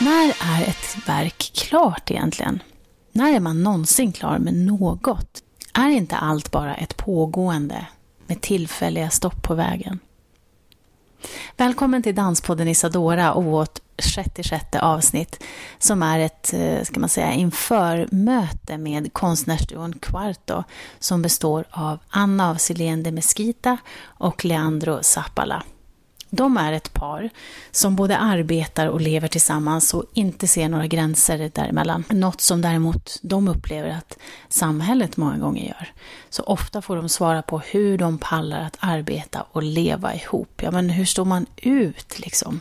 När är ett verk klart egentligen? När är man någonsin klar med något? Är inte allt bara ett pågående med tillfälliga stopp på vägen? Välkommen till Danspodden Isadora och vårt 66 avsnitt som är ett, eh, ska man säga, införmöte med konstnärsduon Quarto som består av Anna av Silén de Mesquita och Leandro Zappala. De är ett par som både arbetar och lever tillsammans och inte ser några gränser däremellan. Något som däremot de upplever att samhället många gånger gör. Så ofta får de svara på hur de pallar att arbeta och leva ihop. Ja, men hur står man ut liksom?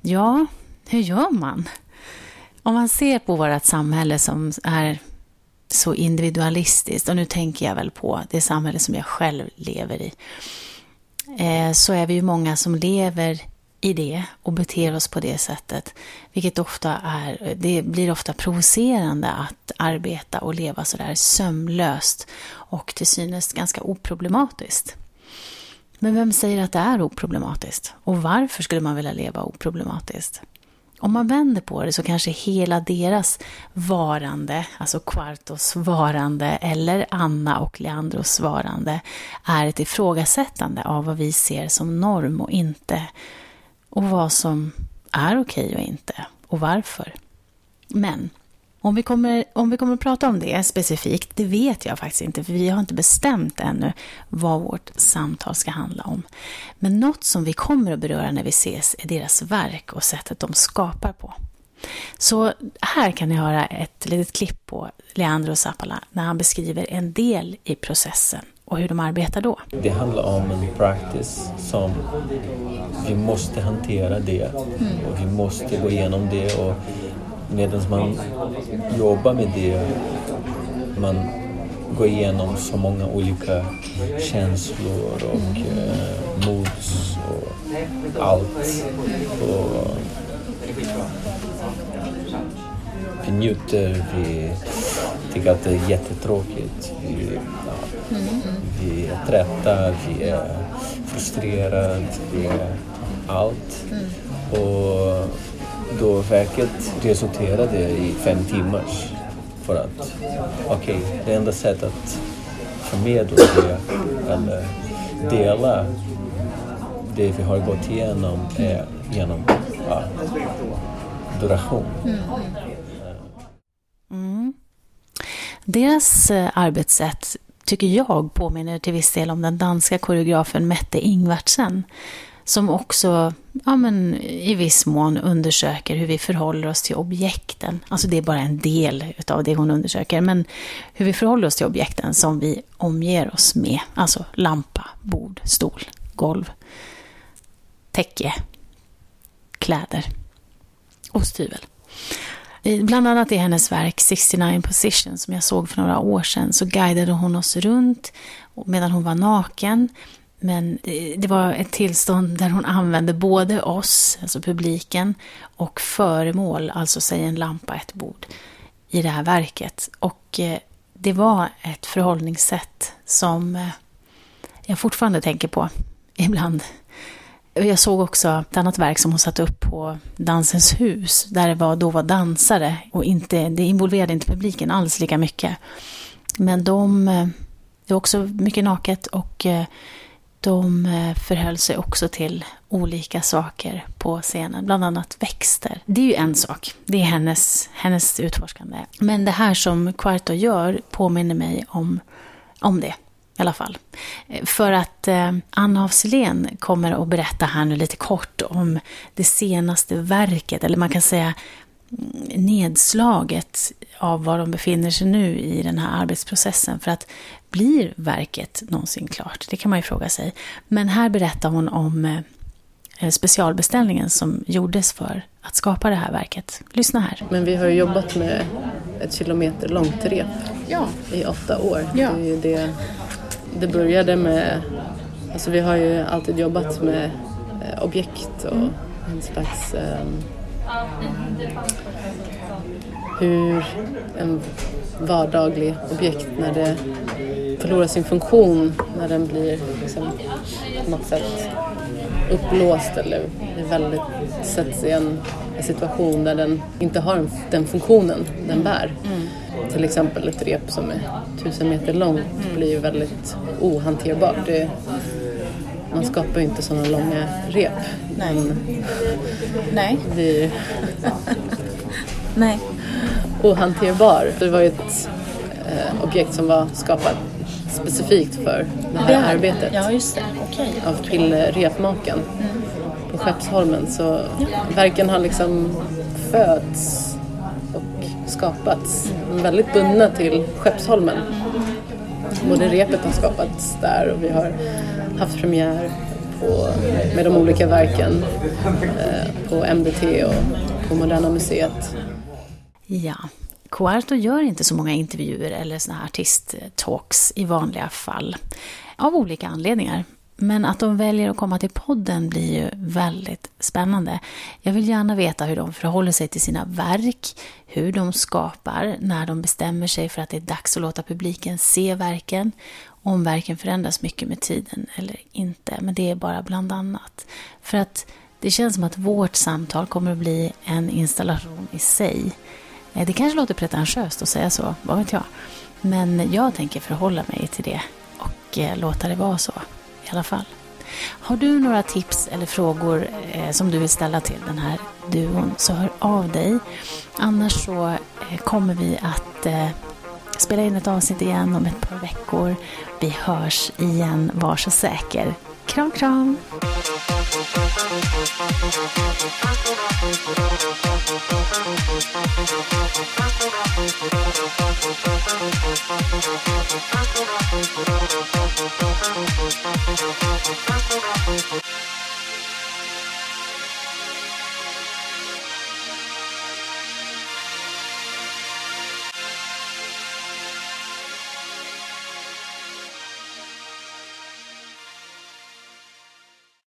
Ja, hur gör man? Om man ser på vårt samhälle som är så individualistiskt, och nu tänker jag väl på det samhälle som jag själv lever i, Eh, så är vi ju många som lever i det och beter oss på det sättet. Vilket ofta är, det blir ofta provocerande att arbeta och leva sådär sömlöst och till synes ganska oproblematiskt. Men vem säger att det är oproblematiskt? Och varför skulle man vilja leva oproblematiskt? Om man vänder på det så kanske hela deras varande, alltså Quartos varande eller Anna och Leandros varande, är ett ifrågasättande av vad vi ser som norm och inte. Och vad som är okej och inte. Och varför. Men om vi, kommer, om vi kommer att prata om det specifikt, det vet jag faktiskt inte, för vi har inte bestämt ännu vad vårt samtal ska handla om. Men något som vi kommer att beröra när vi ses är deras verk och sättet de skapar på. Så här kan ni höra ett litet klipp på Leandro Zappala när han beskriver en del i processen och hur de arbetar då. Det handlar om en practice som vi måste hantera det mm. och vi måste gå igenom det och medan man jobbar med det, man går igenom så många olika känslor och eh, moods och allt. Och vi njuter, vi tycker att det är jättetråkigt. Vi, ja, vi är trötta, vi är frustrerade, vi är allt. Och då verket resulterade i fem timmars. För att, okej, okay, det enda sättet att förmedla det eller dela det vi har gått igenom är genom ja, duration. Mm. mm. Deras eh, arbetssätt tycker jag påminner till viss del om den danska koreografen Mette Ingvartsen som också ja, men, i viss mån undersöker hur vi förhåller oss till objekten. Alltså det är bara en del av det hon undersöker, men hur vi förhåller oss till objekten som vi omger oss med. Alltså lampa, bord, stol, golv, täcke, kläder, och styvel. Bland annat i hennes verk 69 position som jag såg för några år sedan så guidade hon oss runt medan hon var naken men det var ett tillstånd där hon använde både oss, alltså publiken, och föremål, alltså säg en lampa, ett bord, i det här verket. Och eh, det var ett förhållningssätt som eh, jag fortfarande tänker på ibland. Jag såg också ett annat verk som hon satte upp på Dansens hus, där det var, då var dansare och inte, det involverade inte publiken alls lika mycket. Men de, eh, det var också mycket naket och de eh, förhöll sig också till olika saker på scenen, bland annat växter. Det är ju en sak, det är hennes, hennes utforskande. Men det här som Quarto gör påminner mig om, om det i alla fall. Eh, för att eh, Anna af Sillén kommer att berätta här nu lite kort om det senaste verket, eller man kan säga mm, nedslaget av var de befinner sig nu i den här arbetsprocessen. För att blir verket någonsin klart? Det kan man ju fråga sig. Men här berättar hon om eh, specialbeställningen som gjordes för att skapa det här verket. Lyssna här. Men vi har jobbat med ett kilometer långt rep Ja. i åtta år. Ja. Det, det, det började med, alltså vi har ju alltid jobbat med eh, objekt och en slags ehm, hur en vardaglig objekt när det förlorar sin funktion, när den blir liksom, på något sätt upplåst eller väldigt, sätts i en situation där den inte har en- den funktionen den bär. Till exempel ett rep som är tusen meter långt blir ju väldigt ohanterbart. Det, man skapar ju inte sådana långa rep. Nej. Men Nej. det blir Nej. ohanterbar. Det var ju ett eh, objekt som var skapat specifikt för det här arbetet. Ja, just det. Okej. av Pille Repmaken på Skeppsholmen. Så verken har liksom fötts och skapats väldigt bundna till Skeppsholmen. Både repet har skapats där och vi har haft premiär på, med de olika verken eh, på MDT och på Moderna Museet. Ja. Quarto gör inte så många intervjuer eller såna här artisttalks i vanliga fall. Av olika anledningar. Men att de väljer att komma till podden blir ju väldigt spännande. Jag vill gärna veta hur de förhåller sig till sina verk, hur de skapar, när de bestämmer sig för att det är dags att låta publiken se verken, om verken förändras mycket med tiden eller inte. Men det är bara bland annat. För att det känns som att vårt samtal kommer att bli en installation i sig. Eh, det kanske låter pretentiöst att säga så, vad vet jag. Men jag tänker förhålla mig till det och eh, låta det vara så i alla fall. Har du några tips eller frågor eh, som du vill ställa till den här duon så hör av dig. Annars så eh, kommer vi att eh, spela in ett avsnitt igen om ett par veckor. Vi hörs igen, var så säker. Kram, kram!